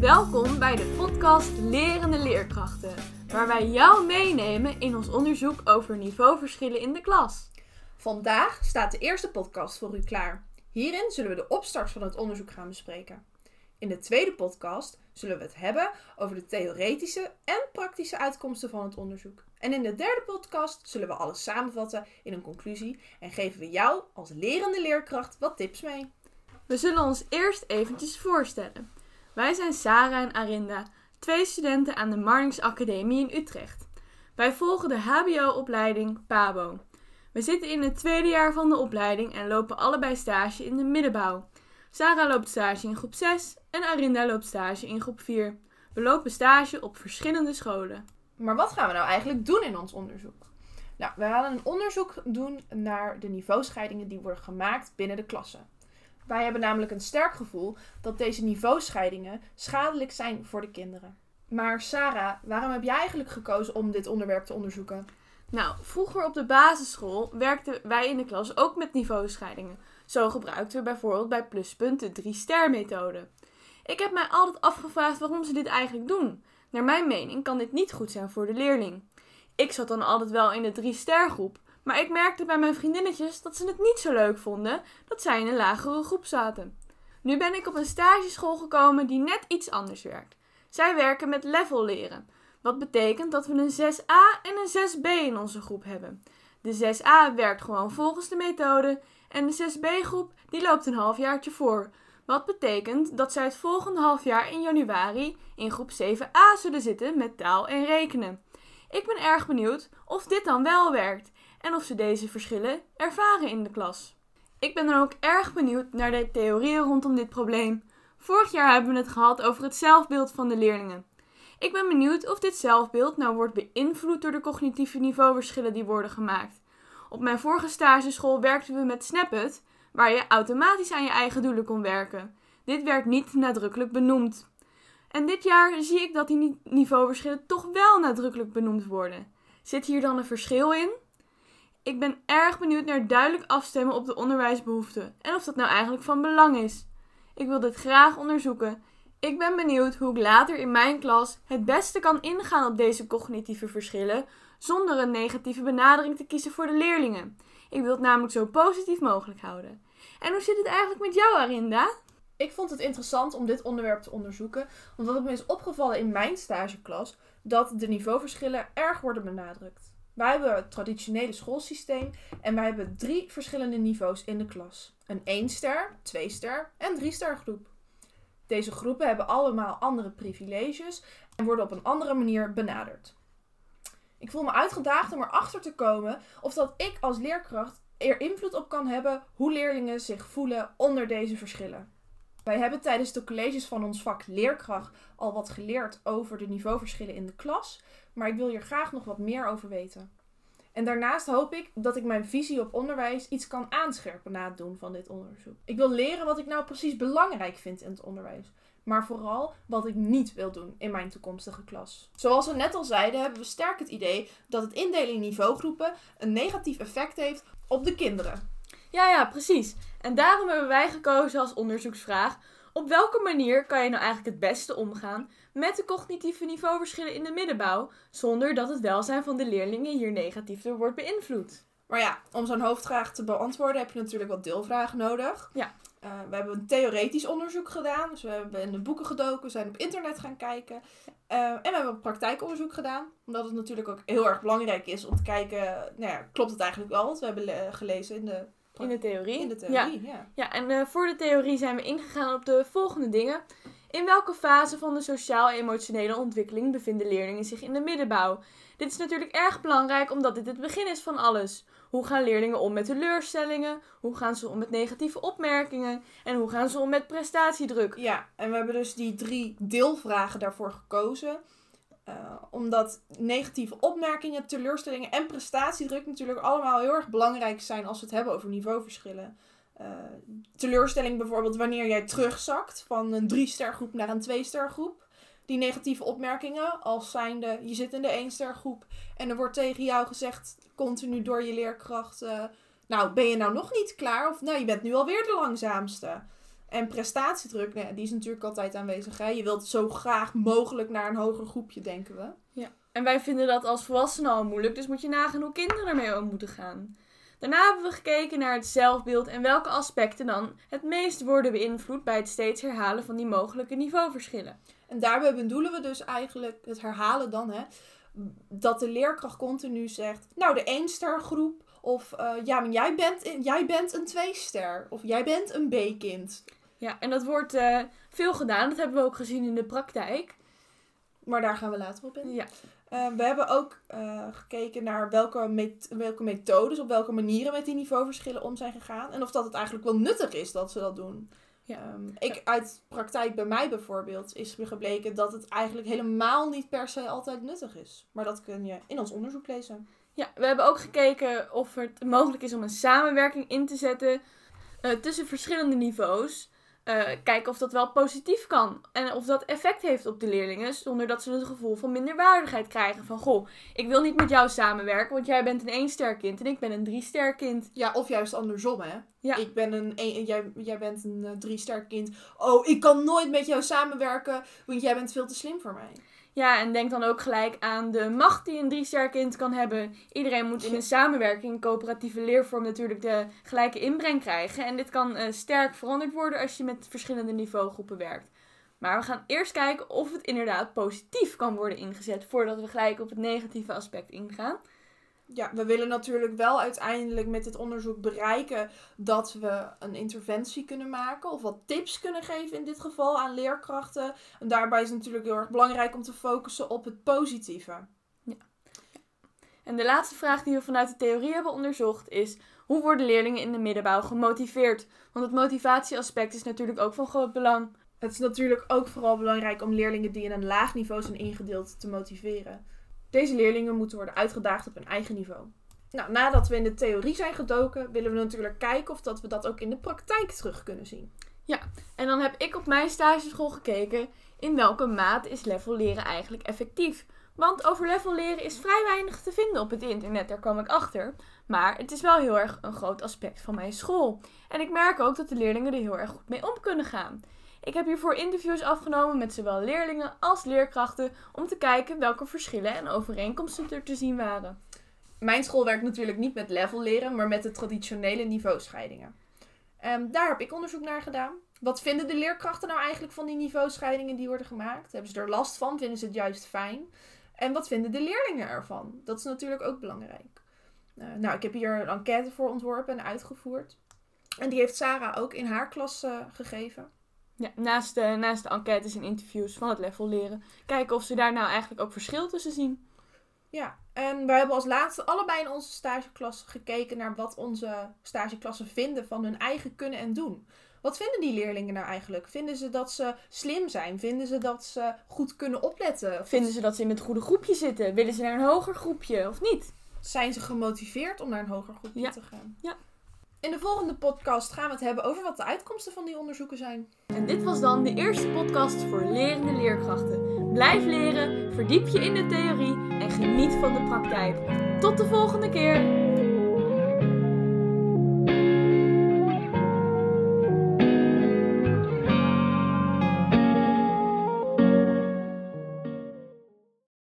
Welkom bij de podcast Lerende Leerkrachten, waar wij jou meenemen in ons onderzoek over niveauverschillen in de klas. Vandaag staat de eerste podcast voor u klaar. Hierin zullen we de opstart van het onderzoek gaan bespreken. In de tweede podcast zullen we het hebben over de theoretische en praktische uitkomsten van het onderzoek. En in de derde podcast zullen we alles samenvatten in een conclusie en geven we jou als lerende leerkracht wat tips mee. We zullen ons eerst eventjes voorstellen. Wij zijn Sarah en Arinda, twee studenten aan de Marnix Academie in Utrecht. Wij volgen de HBO-opleiding PABO. We zitten in het tweede jaar van de opleiding en lopen allebei stage in de middenbouw. Sarah loopt stage in groep 6 en Arinda loopt stage in groep 4. We lopen stage op verschillende scholen. Maar wat gaan we nou eigenlijk doen in ons onderzoek? Nou, we gaan een onderzoek doen naar de niveauscheidingen die worden gemaakt binnen de klassen. Wij hebben namelijk een sterk gevoel dat deze niveauscheidingen schadelijk zijn voor de kinderen. Maar Sarah, waarom heb jij eigenlijk gekozen om dit onderwerp te onderzoeken? Nou, vroeger op de basisschool werkten wij in de klas ook met niveauscheidingen. Zo gebruikten we bijvoorbeeld bij Pluspunt de 3-ster methode. Ik heb mij altijd afgevraagd waarom ze dit eigenlijk doen. Naar mijn mening kan dit niet goed zijn voor de leerling. Ik zat dan altijd wel in de 3-ster groep, maar ik merkte bij mijn vriendinnetjes dat ze het niet zo leuk vonden dat zij in een lagere groep zaten. Nu ben ik op een stageschool gekomen die net iets anders werkt. Zij werken met level leren. Wat betekent dat we een 6a en een 6b in onze groep hebben. De 6a werkt gewoon volgens de methode en de 6b groep die loopt een halfjaartje voor. Wat betekent dat zij het volgende halfjaar in januari in groep 7a zullen zitten met taal en rekenen. Ik ben erg benieuwd of dit dan wel werkt en of ze deze verschillen ervaren in de klas. Ik ben dan ook erg benieuwd naar de theorieën rondom dit probleem. Vorig jaar hebben we het gehad over het zelfbeeld van de leerlingen. Ik ben benieuwd of dit zelfbeeld nou wordt beïnvloed door de cognitieve niveauverschillen die worden gemaakt. Op mijn vorige stageschool werkten we met Snapit, waar je automatisch aan je eigen doelen kon werken. Dit werd niet nadrukkelijk benoemd. En dit jaar zie ik dat die niveauverschillen toch wel nadrukkelijk benoemd worden. Zit hier dan een verschil in? Ik ben erg benieuwd naar duidelijk afstemmen op de onderwijsbehoeften en of dat nou eigenlijk van belang is. Ik wil dit graag onderzoeken. Ik ben benieuwd hoe ik later in mijn klas het beste kan ingaan op deze cognitieve verschillen zonder een negatieve benadering te kiezen voor de leerlingen. Ik wil het namelijk zo positief mogelijk houden. En hoe zit het eigenlijk met jou, Arinda? Ik vond het interessant om dit onderwerp te onderzoeken, omdat het me is opgevallen in mijn stageklas dat de niveauverschillen erg worden benadrukt. Wij hebben het traditionele schoolsysteem en wij hebben drie verschillende niveaus in de klas. Een 1-ster, 2-ster en 3-ster groep. Deze groepen hebben allemaal andere privileges en worden op een andere manier benaderd. Ik voel me uitgedaagd om erachter te komen of dat ik als leerkracht er invloed op kan hebben hoe leerlingen zich voelen onder deze verschillen. Wij hebben tijdens de colleges van ons vak leerkracht al wat geleerd over de niveauverschillen in de klas, maar ik wil hier graag nog wat meer over weten. En daarnaast hoop ik dat ik mijn visie op onderwijs iets kan aanscherpen na het doen van dit onderzoek. Ik wil leren wat ik nou precies belangrijk vind in het onderwijs, maar vooral wat ik niet wil doen in mijn toekomstige klas. Zoals we net al zeiden, hebben we sterk het idee dat het indelen in niveaugroepen een negatief effect heeft op de kinderen. Ja, ja, precies. En daarom hebben wij gekozen als onderzoeksvraag: op welke manier kan je nou eigenlijk het beste omgaan met de cognitieve niveauverschillen in de middenbouw, zonder dat het welzijn van de leerlingen hier negatief door wordt beïnvloed? Maar ja, om zo'n hoofdvraag te beantwoorden heb je natuurlijk wat deelvragen nodig. Ja. Uh, we hebben een theoretisch onderzoek gedaan. Dus we hebben in de boeken gedoken, we zijn op internet gaan kijken. Uh, en we hebben een praktijkonderzoek gedaan. Omdat het natuurlijk ook heel erg belangrijk is om te kijken, nou ja, klopt het eigenlijk wel wat we hebben gelezen in de in de theorie. In de theorie, ja. Ja, ja en uh, voor de theorie zijn we ingegaan op de volgende dingen. In welke fase van de sociaal-emotionele ontwikkeling bevinden leerlingen zich in de middenbouw? Dit is natuurlijk erg belangrijk omdat dit het begin is van alles. Hoe gaan leerlingen om met teleurstellingen? Hoe gaan ze om met negatieve opmerkingen? En hoe gaan ze om met prestatiedruk? Ja, en we hebben dus die drie deelvragen daarvoor gekozen. Uh, omdat negatieve opmerkingen, teleurstellingen en prestatiedruk natuurlijk allemaal heel erg belangrijk zijn als we het hebben over niveauverschillen. Uh, teleurstelling bijvoorbeeld wanneer jij terugzakt van een 3-ster groep naar een 2-ster groep. Die negatieve opmerkingen als zijnde je zit in de 1-ster groep en er wordt tegen jou gezegd continu door je leerkracht... Uh, nou, ben je nou nog niet klaar? Of nou, je bent nu alweer de langzaamste. En prestatiedruk, nou ja, die is natuurlijk altijd aanwezig. Hè? Je wilt zo graag mogelijk naar een hoger groepje, denken we. En wij vinden dat als volwassenen al moeilijk, dus moet je nagaan hoe kinderen ermee om moeten gaan. Daarna hebben we gekeken naar het zelfbeeld en welke aspecten dan het meest worden beïnvloed bij het steeds herhalen van die mogelijke niveauverschillen. En daarbij bedoelen we dus eigenlijk het herhalen dan, hè, dat de leerkracht continu zegt, nou de één-ster groep, of eh, ja, maar jij bent, jij bent een twee-ster, of jij bent een B-kind. Ja, en dat wordt eh, veel gedaan, dat hebben we ook gezien in de praktijk. Maar daar gaan we later op in. Ja, Eh, we hebben ook eh, gekeken naar welke, met- welke methodes, op welke manieren met die niveauverschillen om zijn gegaan. En of dat het eigenlijk wel nuttig is dat ze dat doen. Ja. Ehm, ik, uit praktijk bij mij bijvoorbeeld is gebleken dat het eigenlijk helemaal niet per se altijd nuttig is. Maar dat kun je in ons onderzoek lezen. Ja, we hebben ook gekeken of het mogelijk is om een samenwerking in te zetten tussen verschillende niveaus. Eh, kijken of dat wel positief kan. En of dat effect heeft op de leerlingen. Zonder dat ze het gevoel van minderwaardigheid krijgen. Van goh, ik wil niet met jou samenwerken. Want jij bent een één-ster kind en ik ben een drie-ster kind. Ja, of juist andersom, hè? Ja. Ik ben een, een, jij, jij bent een eh, drie-ster kind. Oh, ik kan nooit met jou samenwerken, want jij bent veel te slim voor mij. Ja, en denk dan ook gelijk aan de macht die een drie-ster kind kan hebben. Iedereen moet in een samenwerking, een coöperatieve leervorm natuurlijk de gelijke inbreng krijgen. En dit kan eh, sterk veranderd worden als je met verschillende niveaugroepen werkt. Maar we gaan eerst kijken of het inderdaad positief kan worden ingezet voordat we gelijk op het negatieve aspect ingaan. Ja, we willen natuurlijk wel uiteindelijk met dit onderzoek bereiken dat we een interventie kunnen maken of wat tips kunnen geven in dit geval aan leerkrachten. En daarbij is het natuurlijk heel erg belangrijk om te focussen op het positieve. En de laatste vraag die we vanuit de theorie hebben onderzocht is: hoe worden leerlingen in de middenbouw gemotiveerd? Want het motivatieaspect is natuurlijk ook van groot belang. Het is natuurlijk ook vooral belangrijk om leerlingen die in een laag niveau zijn ingedeeld te motiveren. Deze leerlingen moeten worden uitgedaagd op hun eigen niveau. Nou, nadat we in de theorie zijn gedoken, willen we natuurlijk kijken of dat we dat ook in de praktijk terug kunnen zien. En dan heb ik op mijn stageschool gekeken in welke mate is level leren eigenlijk effectief. Want over level leren is vrij weinig te vinden op het internet, daar kwam ik achter. Maar het is wel heel erg een groot aspect van mijn school. En ik merk ook dat de leerlingen er heel erg goed mee om kunnen gaan. Ik heb hiervoor interviews afgenomen met zowel leerlingen als leerkrachten om te kijken welke verschillen en overeenkomsten er te zien waren. Mijn school werkt natuurlijk niet met level leren, maar met de traditionele niveauscheidingen. Ehm, daar heb ik onderzoek naar gedaan. Wat vinden de leerkrachten nou eigenlijk van die niveauscheidingen die worden gemaakt? Hebben ze er last van? Vinden ze het juist fijn? En wat vinden de leerlingen ervan? Dat is natuurlijk ook belangrijk. Eh, nou, ik heb hier een enquête voor ontworpen en uitgevoerd. En die heeft Sarah ook in haar klas eh, gegeven. Ja, naast, de, naast de enquêtes en interviews van het level leren. Kijken of ze daar nou eigenlijk ook verschil tussen zien. Ja, en we hebben als laatste allebei in onze stageklas gekeken naar wat onze stageklassen vinden van hun eigen kunnen en doen. Wat vinden die leerlingen nou eigenlijk? Vinden ze dat ze slim zijn? Vinden ze dat ze goed kunnen opletten? Of Vinden ze dat ze in het goede groepje zitten? Willen ze naar een hoger groepje of niet? zijn ze gemotiveerd om naar een hoger groepje Ja. te gaan? Ja. In de volgende podcast gaan we het hebben over wat de uitkomsten van die onderzoeken zijn. En dit was dan de eerste podcast voor lerende leerkrachten. Blijf leren, verdiep je in de theorie en geniet van de praktijk. Tot de volgende keer!